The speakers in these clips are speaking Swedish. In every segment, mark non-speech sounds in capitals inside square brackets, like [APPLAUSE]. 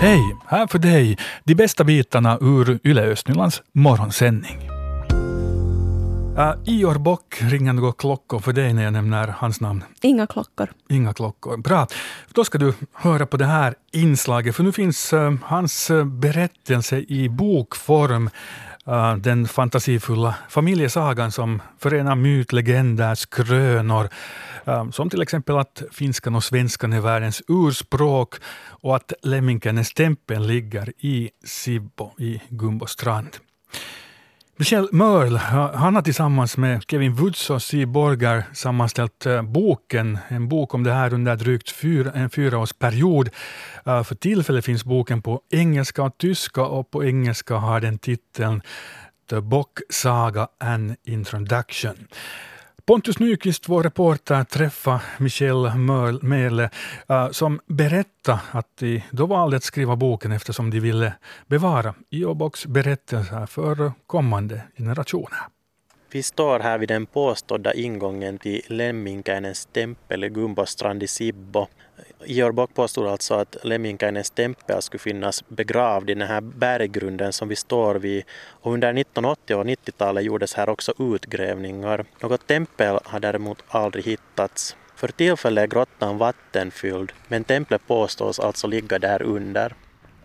Hej! Här för dig de bästa bitarna ur Yle Östnylands morgonsändning. Uh, Ior Bock, ringer några klockor för dig när jag nämner hans namn? Inga klockor. Inga klockor. Bra. Då ska du höra på det här inslaget, för nu finns uh, hans uh, berättelse i bokform. Uh, den fantasifulla familjesagan som förenar myt, legender, skrönor, uh, ah, som till exempel att finskan och svenskan är världens urspråk och att Lemminkänes tempel ligger i Sibbo i Gumbostrand. Michel Mörl han har tillsammans med Kevin Woods och Siv Borger sammanställt eh, boken, en bok om det här under drygt fyra, en fyraårsperiod. Eh, för tillfället finns boken på engelska och tyska och på engelska har den titeln The Bock Saga and Introduction. Pontus Nyqvist, vår reporter, träffade Michel Merle eh, som berättade att de då valde att skriva boken eftersom de ville bevara Ioboks berättelser för kommande generationer. Vi står här vid den påstådda ingången till Lemminkäinens tempel i Gumbostrand i Sibbo. Georg Bock påstod alltså att Lemminkäinens tempel skulle finnas begravd i den här berggrunden som vi står vid. Och under 1980 och 90-talet gjordes här också utgrävningar. Något tempel har däremot aldrig hittats. För tillfället är grottan vattenfylld, men templet påstås alltså ligga där under.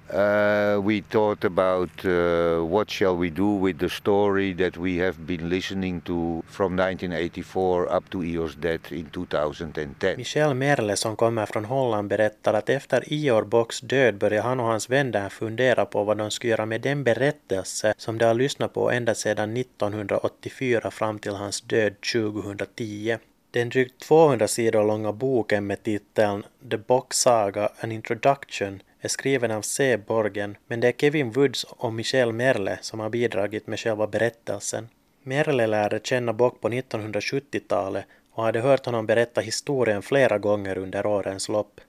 Uh, we thought about uh, what shall we do with the story that we have been listening to from 1984 up to Ior's death in 2010. Michel Merle som kommer från Holland berättar att efter Ior Bocks död började han och hans vänner fundera på vad de skulle göra med den berättelse som de har lyssnat på ända sedan 1984 fram till hans död 2010. Den drygt 200 sidor långa boken med titeln The Bock Saga An Introduction är skriven av C. Borgen, men det är Kevin Woods och Michel Merle som har bidragit med själva berättelsen. Merle lärde känna Bock på 1970-talet och hade hört honom berätta historien flera gånger under årens lopp.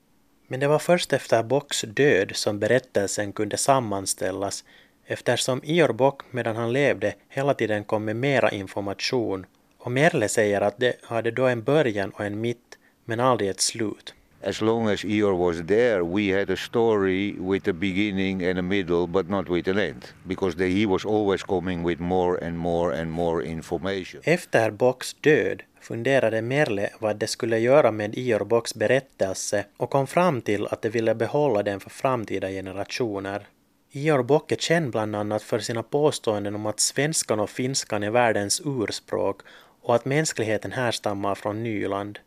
Men det var först efter Bocks död som berättelsen kunde sammanställas eftersom Ior Bock medan han levde hela tiden kom med mera information och Merle säger att det hade då en början och en mitt men aldrig ett slut as long as Eeyore was there, we had a story with a beginning and a middle, but not with an end, because the, he was always coming with more and more and more information. Efter Bocks död funderade Merle vad det skulle göra med Ior Bocks berättelse och kom fram till att de ville behålla den för framtida generationer. Ior Bock är känd bland annat för sina påståenden om att svenskan och finskan är världens urspråk och att mänskligheten härstammar från Nyland.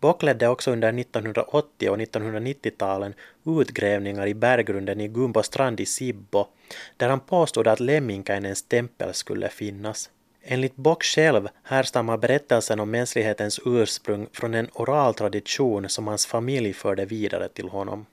Bock ledde också under 1980 och 1990-talen utgrävningar i berggrunden i Gumbostrand i Sibbo där han påstod att Lemminkäinens tempel skulle finnas. Enligt Bock själv härstammar berättelsen om mänsklighetens ursprung från en oral tradition som hans familj förde vidare till honom.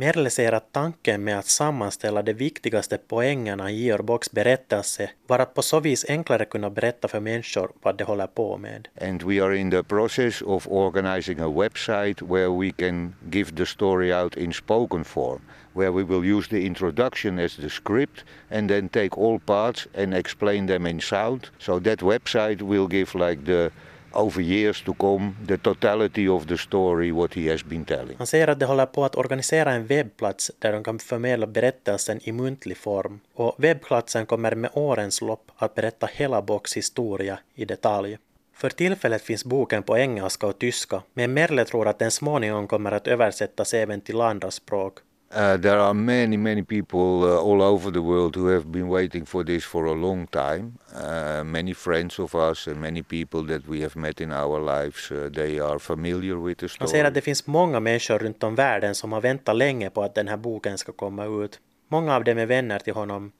Merle säger att tanken med att sammanställa de viktigaste poängerna i Georg Bocks berättelse var att på så vis enklare kunna berätta för människor vad de håller på med. And we are in the process of organizing a website where we can give the story out in spoken form where we will use the introduction as the script and then take all parts and explain them in sound. So that website will give like the over years to come the totality of the story what he has been telling. Han säger att de håller på att organisera en webbplats där de kan förmedla berättelsen i muntlig form och webbplatsen kommer med årens lopp att berätta hela Bocks historia i detalj. För tillfället finns boken på engelska och tyska, men Merle tror att den småningom kommer att översättas även till andra språk Uh, there are many, many people uh, all over the world who have been waiting for this for a long time. Uh, many friends of us and many people that we have met in our lives, uh, they are familiar with the story. Han säger att det finns många människor runt om världen som har väntat länge på att den här boken ska komma ut. Många av dem är vänner till honom,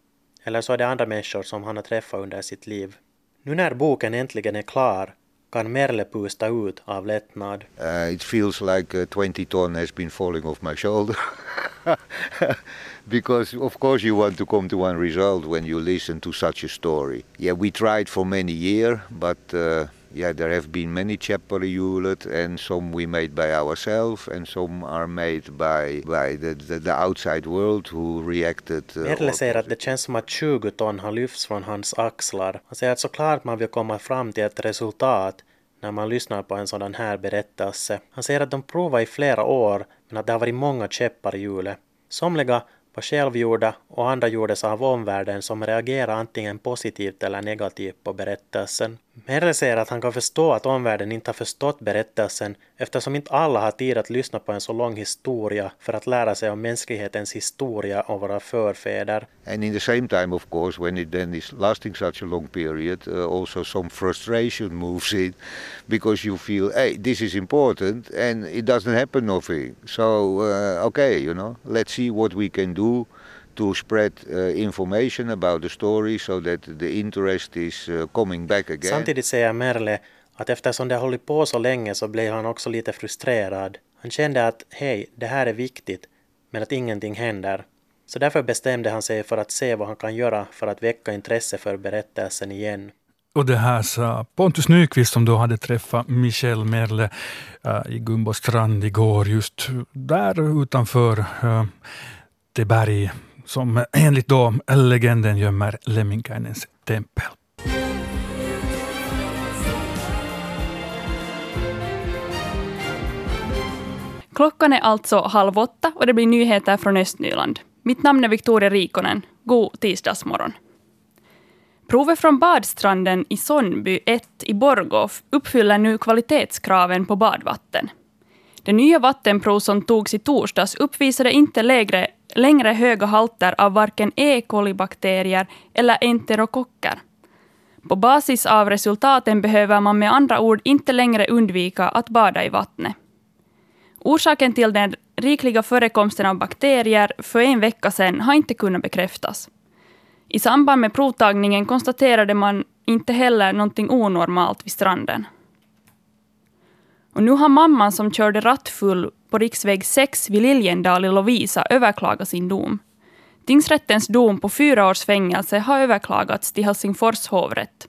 eller så är det andra människor som han har träffat under sitt liv. Nu när boken äntligen är klar kan Merle pusta ut av lättnad. Uh, it feels like uh, 20 ton has been falling off my shoulder. [LAUGHS] [LAUGHS] because of course you want to come to one result when you listen to such a story. Yeah, we tried for many years, but uh, yeah, there have been many Chappari and some we made by ourselves and some are made by, by the, the, the outside world who reacted. Uh, Merle säger att det känns som att 20 ton har lyfts från hans axlar. Han säger att såklart man vill komma fram till ett resultat när man lyssnar på en sådan här berättelse. Han säger att de provade i flera år men att det har varit många käppar i hjulet. Somliga var självgjorda och andra gjordes av omvärlden som reagerade antingen positivt eller negativt på berättelsen. Merre säger att han kan förstå att omvärlden inte har förstått berättelsen eftersom inte alla har tid att lyssna på en så lång historia för att lära sig om mänsklighetens historia och våra förfäder. And in the same time of course when it then is lasting such a long period uh, also some frustration moves in because you feel hey this is important and it doesn't happen nothing. So uh, okay you know let's see what we can do to spread uh, information about the story so that the interest is uh, coming back again. Samtidigt säger Merle att eftersom det har hållit på så länge så blev han också lite frustrerad. Han kände att hej, det här är viktigt, men att ingenting händer. Så därför bestämde han sig för att se vad han kan göra för att väcka intresse för berättelsen igen. Och det här sa Pontus Nyqvist som då hade träffat Michel Merle uh, i Gumbostrand igår, just där utanför uh, det berg som eh, enligt då legenden gömmer Lemminkainens tempel. Klockan är alltså halv åtta och det blir nyheter från Östnyland. Mitt namn är Victoria Rikonen. God tisdagsmorgon. Provet från badstranden i Sonnby 1 i Borgåf uppfyller nu kvalitetskraven på badvatten. Det nya vattenprov som togs i torsdags uppvisade inte lägre längre höga halter av varken E. coli-bakterier eller enterokocker. På basis av resultaten behöver man med andra ord inte längre undvika att bada i vattnet. Orsaken till den rikliga förekomsten av bakterier för en vecka sedan har inte kunnat bekräftas. I samband med provtagningen konstaterade man inte heller någonting onormalt vid stranden. Och nu har mamman som körde rattfull på riksväg 6 vid Liljendal i Lovisa överklaga sin dom. Tingsrättens dom på fyra års fängelse har överklagats till Helsingfors hovrätt.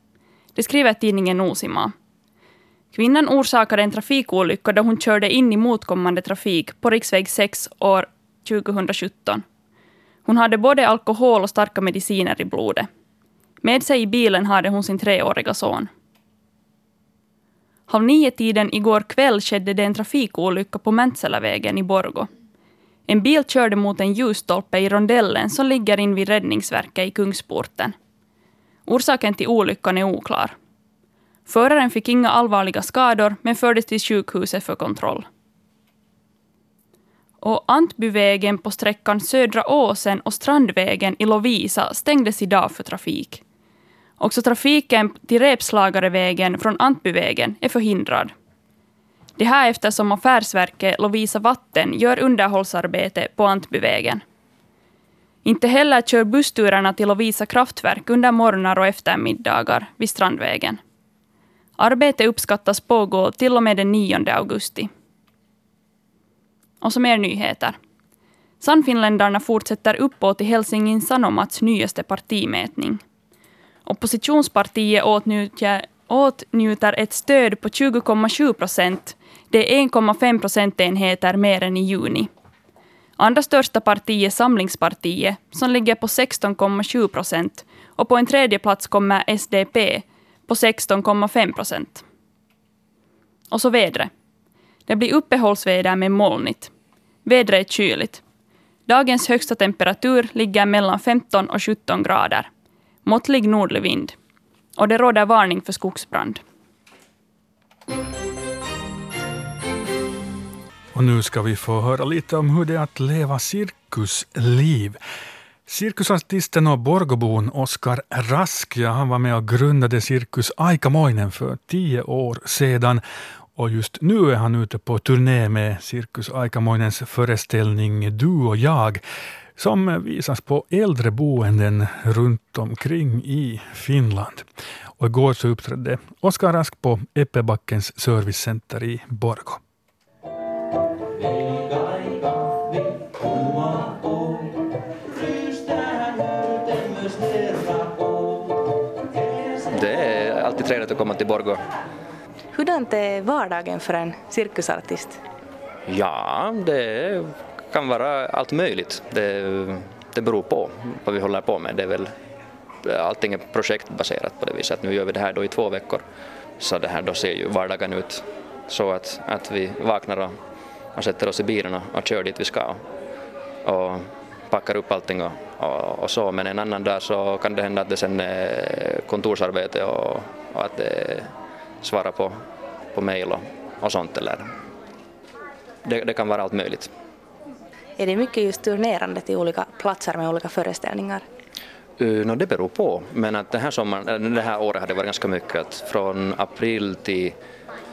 Det skriver tidningen Osima. Kvinnan orsakade en trafikolycka då hon körde in i motkommande trafik på riksväg 6 år 2017. Hon hade både alkohol och starka mediciner i blodet. Med sig i bilen hade hon sin treåriga son. Halv nio-tiden igår kväll skedde det en trafikolycka på Mäntsälävägen i Borgo. En bil körde mot en ljusstolpe i rondellen som ligger invid Räddningsverket i Kungsporten. Orsaken till olyckan är oklar. Föraren fick inga allvarliga skador men fördes till sjukhuset för kontroll. Och Antbyvägen på sträckan Södra Åsen och Strandvägen i Lovisa stängdes idag för trafik. Också trafiken till Repslagarevägen från Antbyvägen är förhindrad. Det här eftersom Affärsverket Lovisa Vatten gör underhållsarbete på Antbyvägen. Inte heller kör bussturerna till Lovisa kraftverk under morgnar och eftermiddagar vid Strandvägen. Arbetet uppskattas pågå till och med den 9 augusti. Och så mer nyheter. Sannfinländarna fortsätter uppåt i Helsingin Sanomats nyaste partimätning. Oppositionspartiet åtnjuter, åtnjuter ett stöd på 20,7 procent. Det är 1,5 procentenheter mer än i juni. Andra största parti är Samlingspartiet, som ligger på 16,7 procent. Och på en tredje plats kommer SDP på 16,5 procent. Och så vädret. Det blir uppehållsväder med molnigt. Vädret är kyligt. Dagens högsta temperatur ligger mellan 15 och 17 grader måttlig nordlig vind och det råder varning för skogsbrand. Och nu ska vi få höra lite om hur det är att leva cirkusliv. Cirkusartisten och Borgobon Oskar Rask, ja, han var med och grundade Cirkus Aikamoinen för tio år sedan. Och just nu är han ute på turné med Cirkus Aikamoinens föreställning Du och jag som visas på äldreboenden runt omkring i Finland. Och igår så uppträdde Oskar Rask på Eppebackens servicecenter i Borgå. Det är alltid trevligt att komma till Borgå. Hurdant är vardagen för en cirkusartist? Ja, det kan vara allt möjligt. Det, det beror på vad vi håller på med. Det är väl, eh, allting är projektbaserat på det viset. Nu gör vi det här då i två veckor. Så det här då ser ju vardagen ut så att, att vi vaknar och, och sätter oss i bilen och, och kör dit vi ska. och packar upp allting och, och, och, så men en annan dag så kan det hända att det sen är kontorsarbete och, och att det svarar på, på mejl och, och sånt eller det, det kan vara allt möjligt. Är det mycket just turnerande till olika platser med olika föreställningar? Uh, no, det beror på, men att den här sommaren, eh, det här året har det varit ganska mycket. Att från april till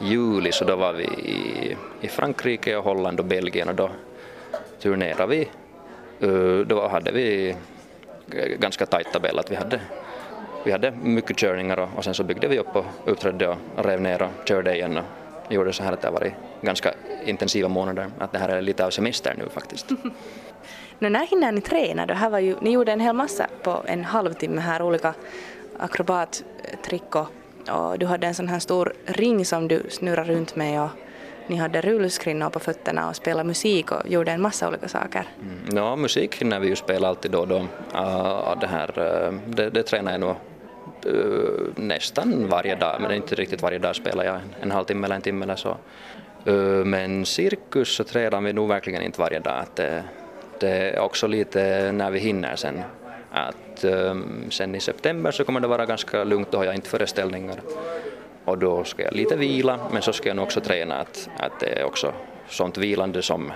juli så då var vi i, i Frankrike, och Holland och Belgien och då turnerade vi. Uh, då hade vi ganska tajt tabell, att vi hade, vi hade mycket körningar och, och sen så byggde vi upp och uppträdde och rev ner och körde igen och gjorde så här att det har varit ganska intensiva månader, att det här är lite av semester nu faktiskt. [LAUGHS] Men när hinner ni träna då? Här var ju, ni gjorde en hel massa på en halvtimme här, olika akrobattrick och, och du hade en sån här stor ring som du snurrade runt med och ni hade rullskrinnor på fötterna och spelade musik och gjorde en massa olika saker. Mm. Ja, musik hinner vi ju spela alltid då och då. Uh, det, här, uh, det, det tränar jag nog Eh, nästan varje dag, men inte riktigt varje dag spelar jag en, en halvtimme eller en timme eller så. Eh, men cirkus så tränar vi nog verkligen inte varje dag. Det, det är också lite när vi hinner sen. Att ehm, sen i september så kommer det vara ganska lugnt, då har jag inte föreställningar. Och då ska jag lite vila, men så ska jag nog också träna att, att det är också sånt vilande som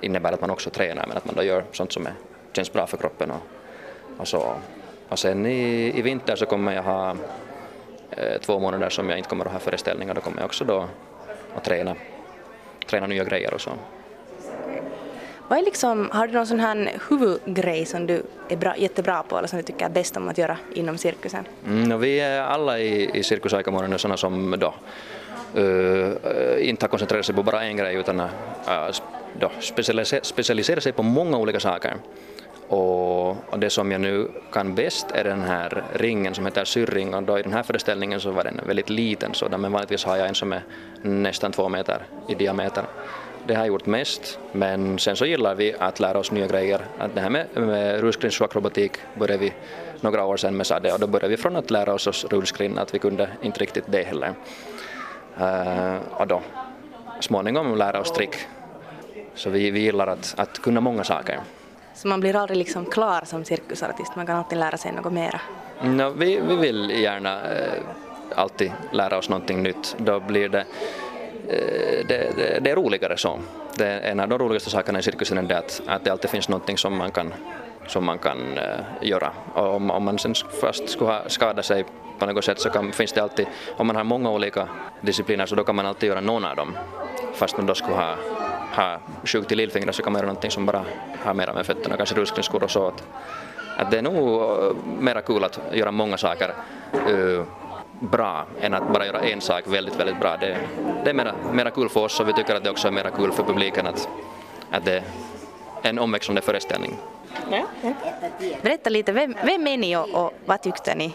innebär att man också tränar, men att man då gör sånt som är, känns bra för kroppen och, och så. Och sen i, i vinter så kommer jag ha eh, två månader som jag inte kommer att ha föreställningar, då kommer jag också då att träna träna nya grejer och så. Vad är liksom, har du någon sån här huvudgrej som du är bra, jättebra på eller som du tycker är bäst om att göra inom cirkusen? Mm, vi är alla i, i Cirkus Aikamoinen sådana som då uh, inte har koncentrerat sig på bara en grej utan uh, då specialiserar sig på många olika saker. Och, det som jag nu kan bäst är den här ringen som heter syrring och då i den här föreställningen så var den väldigt liten sådan men vanligtvis har jag en som är nästan två meter i diameter. Det har jag gjort mest men sen så gillar vi att lära oss nya grejer. Att det här med, med rullskrinsakrobatik började vi några år sedan med Sade och då började vi från att lära oss rullskrin att vi kunde inte riktigt det heller. Uh, och då småningom lära oss trick. Så vi, vi gillar att, att kunna många saker. Så man blir aldrig liksom klar som cirkusartist, man kan alltid lära sig något mera. No, vi, vi vill gärna eh, alltid lära oss någonting nytt. Då blir det, eh, det, det, det, är roligare så. Det är en av de roligaste sakerna i cirkusen är det att, att det alltid finns någonting som man kan, som man kan eh, göra. Och om, om man sen fast skulle ha skadat sig på något sätt så kan, finns det alltid, om man har många olika discipliner så då kan man alltid göra någon av dem fast man då skulle ha ha sjukt i lillfingret så kan man göra någonting som bara har mera med fötterna, kanske rullskridskor och så. Att, att det är nog uh, mera kul att göra många saker uh, bra än att bara göra en sak väldigt, väldigt bra. Det, det är mera, mera kul för oss och vi tycker att det också är mera kul för publiken att, att det är en omväxlande föreställning. Ja. Berätta lite, vem, vem är ni och, och vad tyckte ni?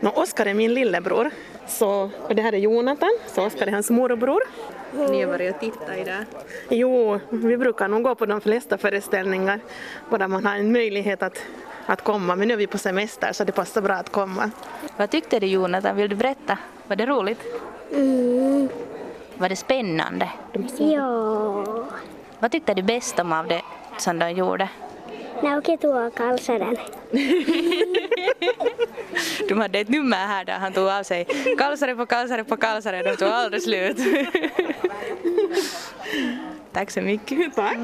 No, Oskar är min lillebror så, och det här är Jonathan, så Oskar är hans morbror. Ni har varit och tittat i det? Jo, vi brukar nog gå på de flesta föreställningar, bara man har en möjlighet att, att komma. Men nu är vi på semester så det passar bra att komma. Vad tyckte du Jonathan? Vill du berätta? Var det roligt? Mm. Var det spännande? Ja. Vad tyckte du bäst om av det som de gjorde? När åker tog kalsaren. [LAUGHS] De hade ett nummer här där han tog av sig kalsare på kalsare på kalsare, de tog aldrig slut. [LAUGHS] Tack så mycket. [LAUGHS] Tack.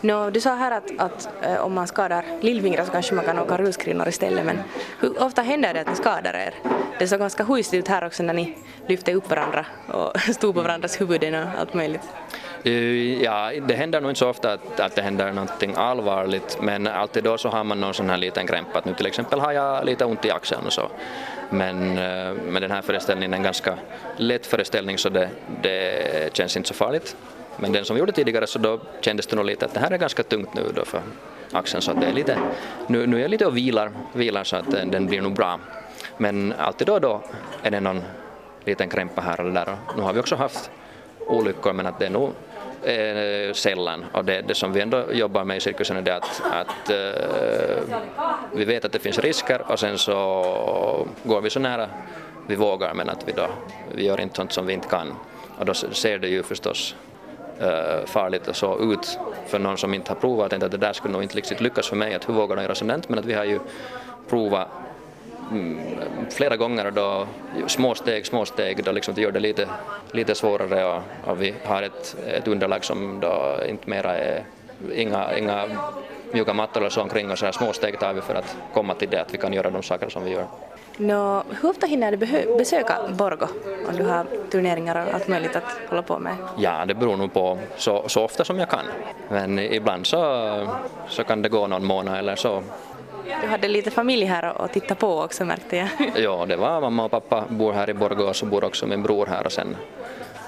No, du sa här att, att äh, om man skadar lillfingret så kanske man kan åka rullskrinor istället men hur ofta händer det att ni skadar er? Det såg ganska hujsigt ut här också när ni lyfte upp varandra och [LAUGHS] stod på varandras huvuden och allt möjligt. Eh, ja, det händer nog inte så ofta att, att det händer någonting allvarligt men alltid då så har man någon sån här liten krämpa att nu till exempel har jag lite ont i axeln och så. Men, eh, men den här föreställningen är en ganska lätt föreställning så det, det känns inte så farligt. Men den som gjorde tidigare så då kändes det nog lite att det här är ganska tungt nu då för axeln så att det är lite, nu, nu är jag lite och vilar, vilar så att eh, den blir nog bra. Men alltid då och då är det någon liten krämpa här eller där och nu har vi också haft olyckor men att det är nog eh, sällan och det, det som vi ändå jobbar med i cirkusen är det att, att eh, vi vet att det finns risker och sen så går vi så nära vi vågar men att vi då vi gör inte sånt som vi inte kan och då ser det ju förstås äh, farligt och så ut för någon som inte har provat. Jag tänkte att det där skulle nog inte riktigt lyckas för mig, att hur vågar de göra sådant? Men att vi har ju provat mm, flera gånger då små steg, små steg, då liksom det gör det lite, lite svårare och, och vi har ett, ett underlag som då inte mera är inga, inga mjuka mattor eller så omkring och så här små steg tar vi för att komma till det att vi kan göra de saker som vi gör. Nå, hur ofta hinner du besöka Borgo om du har turneringar och allt möjligt att hålla på med? Ja, det beror nog på så, så ofta som jag kan. Men ibland så, så kan det gå någon månad eller så. Du hade lite familj här och titta på också märkte jag. [LAUGHS] ja, det var mamma och pappa bor här i Borgå och så bor också min bror här och sen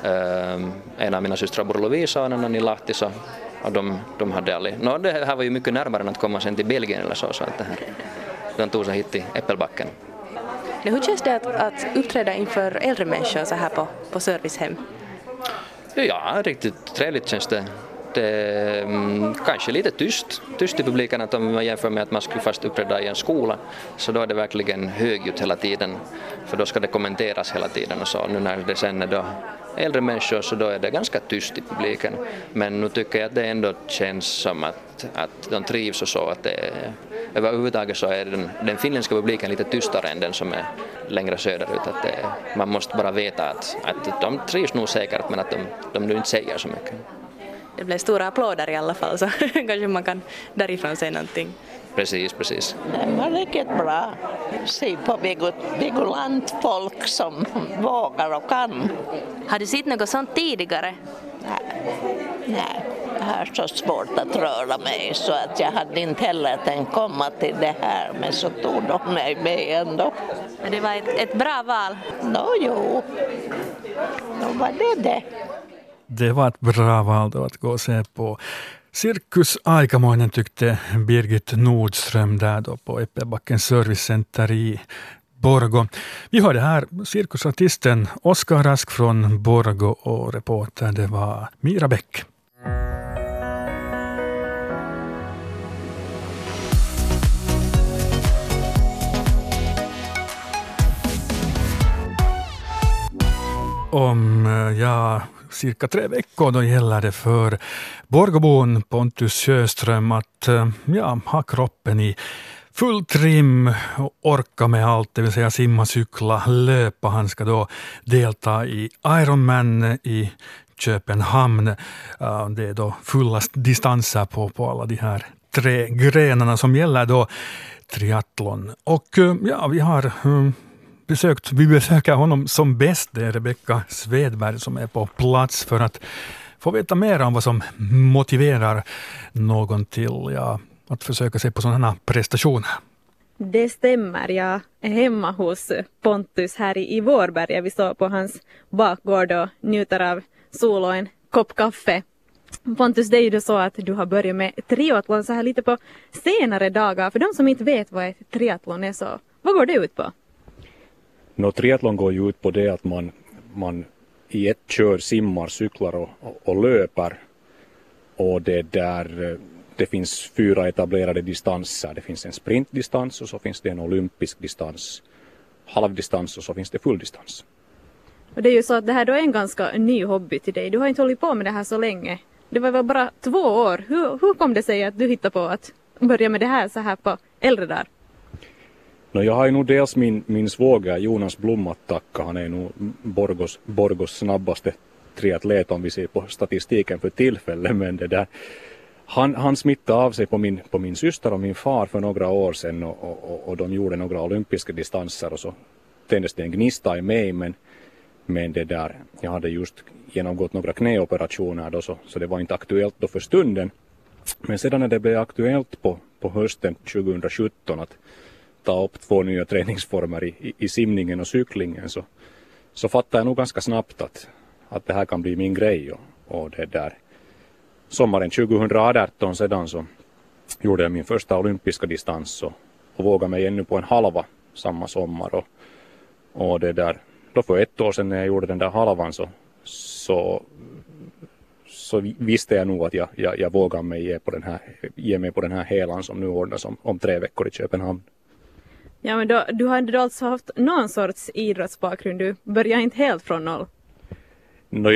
eh, en av mina systrar bor i Lovisa och en annan i Lahti så och de, de hade aldrig... No, det här var ju mycket närmare än att komma sen till Belgien eller så, så att det här, de tog sig hit till Äppelbacken. Hur känns det att, att uppträda inför äldre människor så här på, på servicehem? Ja, riktigt trevligt känns det. Det är kanske lite tyst, tyst i publiken att om man jämför med att man skulle fast uppträda i en skola så då är det verkligen högljutt hela tiden för då ska det kommenteras hela tiden och så nu när det sen är då äldre människor så då är det ganska tyst i publiken. Men nu tycker jag att det ändå känns som att, att de trivs och så att det överhuvudtaget så är den, den finländska publiken lite tystare än den som är längre söderut. Att det, man måste bara veta att, att de trivs nog säkert men att de, de nu inte säger så mycket det blev stora applåder i alla fall så [LAUGHS] kanske man kan därifrån säga någonting. Precis, precis. Det var riktigt bra. Se på Vigoland folk som vågar och kan. Har du sett något sånt tidigare? Nej. Nej, jag har så svårt att röra mig så att jag hade inte heller tänkt komma till det här men så tog de mig med ändå. Men det var ett, ett bra val? Nå jo, då var det det. Det var ett bra val då att gå och se på Cirkus Aikamoinen tyckte Birgit Nordström där då på Äppelbackens servicecenter i Borgo. Vi hörde här cirkusartisten Oskar Rask från Borgo och reporter det var Mira Bäck. Om eh, jag cirka tre veckor då gäller det för Borgobon Pontus Sjöström att eh, ja, ha kroppen i full trim och orka med allt, det vill säga simma, cykla, löpa. Han ska då delta i Ironman i Köpenhamn. Det är då fulla distanser på, på alla de här tre grenarna som gäller då triathlon. Och eh, ja, vi har eh, besökt, vi besöker honom som bäst. Det är Rebecka Svedberg som är på plats för att få veta mer om vad som motiverar någon till ja, att försöka sig på sådana prestationer. Det stämmer. Jag är hemma hos Pontus här i Vårberga. Vi står på hans bakgård och njuter av sol och en kopp kaffe. Pontus, det är ju så att du har börjat med triathlon så här lite på senare dagar. För de som inte vet vad ett triathlon är så, vad går det ut på? No, triathlon går ju ut på det att man, man i ett kör simmar, cyklar och, och, och löper. Och det där eh, det finns fyra etablerade distanser. Det finns en sprintdistans och så finns det en olympisk distans, halvdistans och så finns det fulldistans. Och det är ju så att det här då är en ganska ny hobby till dig. Du har inte hållit på med det här så länge. Det var väl bara två år. Hur, hur kom det sig att du hittade på att börja med det här så här på äldre dagar? No, jag har ju nog dels min, min svåger Jonas Blom att tacka. Han är nog Borgos, Borgos snabbaste triatlet om vi ser på statistiken för tillfället. [LAUGHS] Men det där, han, han smittade av sig på min, på min syster och min far för några år sedan och, och, och de gjorde några olympiska distanser och så tändes det en gnista i mig men, men det där, jag hade just genomgått några knäoperationer då så, så det var inte aktuellt då för stunden. Men sedan när det blev aktuellt på, på hösten 2017 att ta upp två nya träningsformer i, i, i simningen och cyklingen så, så fattar jag nog ganska snabbt att, att det här kan bli min grej och, och det där sommaren 2018 sedan så gjorde jag min första olympiska distans och, och vågade mig ännu på en halva samma sommar. Och, och det där, då för ett år sedan när jag gjorde den där halvan så, så, så visste jag nog att jag, jag, jag vågar mig ge, på den här, ge mig på den här helan som nu ordnas om, om tre veckor i Köpenhamn. Ja men då, du har alltså haft någon sorts idrottsbakgrund, du börjar inte helt från noll? No,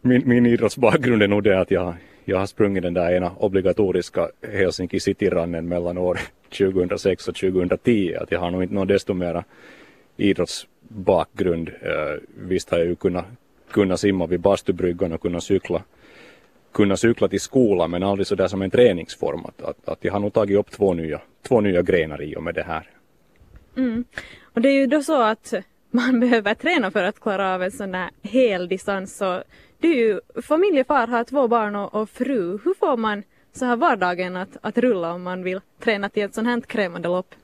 min, min idrottsbakgrund är nog det att jag, jag har sprungit den där ena obligatoriska Helsinki City-rannen mellan år 2006 och 2010. Att jag har nog inte någon desto mera idrottsbakgrund. Eh, visst har jag ju kunnat, kunnat simma vid bastubryggan och kunnat cykla, kunna cykla till skolan men aldrig sådär som en träningsform. Att, att, att jag har nog tagit upp två nya, två nya grenar i och med det här. Mm. Och det är ju då så att man [LAUGHS] behöver träna för att klara av en sån här hel distans. Så du är ju familjefar, har två barn och, och fru. Hur får man så här vardagen att, att rulla om man vill träna till ett sånt här krävande lopp?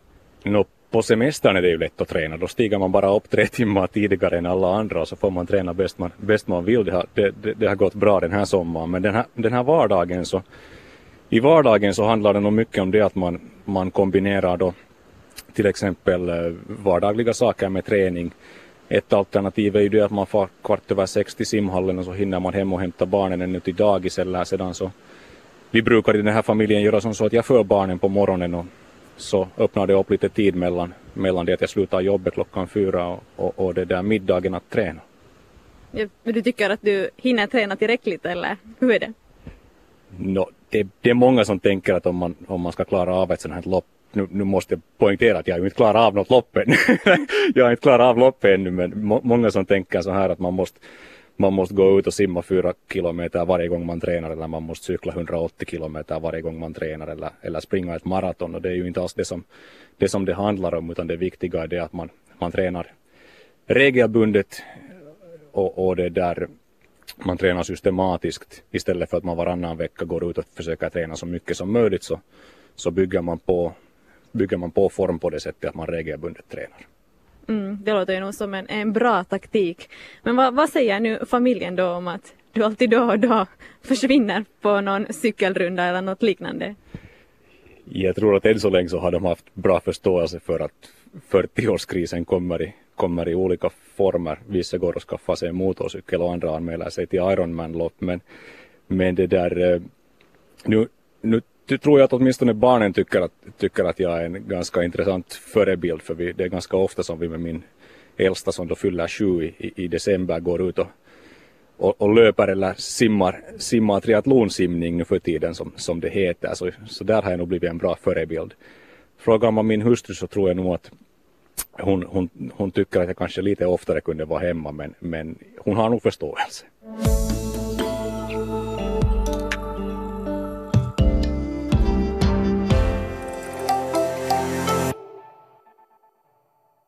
No, på semestern är det ju lätt att träna. Då stiger man bara upp tre [LAUGHS] timmar tidigare än alla andra och så får man träna bäst man, bäst man vill. Det har, det, det, det har gått bra den här sommaren. Men den här, den här vardagen så i vardagen så handlar det nog mycket om det att man, man kombinerar då till exempel eh, vardagliga saker med träning. Ett alternativ är ju det att man får kvart över sex till simhallen och så hinner man hem och hämta barnen ännu till dagis eller sedan så vi brukar i den här familjen göra som så att jag för barnen på morgonen och så öppnar det upp lite tid mellan, mellan det att jag slutar jobbet klockan fyra och, och, och det där middagen att träna. Ja, du tycker att du hinner träna tillräckligt eller hur är det? No, det, det är många som tänker att om man, om man ska klara av ett sånt här lopp nu, nu måste jag poängtera att jag inte klarar av något lopp ännu. [LAUGHS] jag har inte klarat av loppet ännu men må, många som tänker så här att man måste man måste gå ut och simma fyra kilometer varje gång man tränar eller man måste cykla 180 kilometer varje gång man tränar eller, eller springa ett maraton och det är ju inte alls det som det, som det handlar om utan det viktiga är det att man, man tränar regelbundet och, och det där man tränar systematiskt istället för att man varannan vecka går ut och försöker träna så mycket som möjligt så, så bygger man på bygger man på form på det sättet att man regelbundet tränar. Mm, det låter ju nog som en, en bra taktik. Men vad, vad säger nu familjen då om att du alltid då och då försvinner på någon cykelrunda eller något liknande? Jag tror att än så länge så har de haft bra förståelse för att 40-årskrisen kommer i, kommer i olika former. Vissa går och skaffar sig en motorcykel och andra anmäler sig till Ironman-lopp. Men, men det där, eh, nu, nu tror jag att åtminstone barnen tycker att, tycker att jag är en ganska intressant förebild för vi, det är ganska ofta som vi med min äldsta som då fyller sju i, i december går ut och, och, och, löper eller simmar, simmar triathlonsimning nu för tiden som, som det heter. Så, så där har jag nog blivit en bra förebild. Frågar man min hustru så tror jag nog att hon, hon, hon tycker att jag kanske lite oftare kunde vara hemma men, men hon har nog förståelse.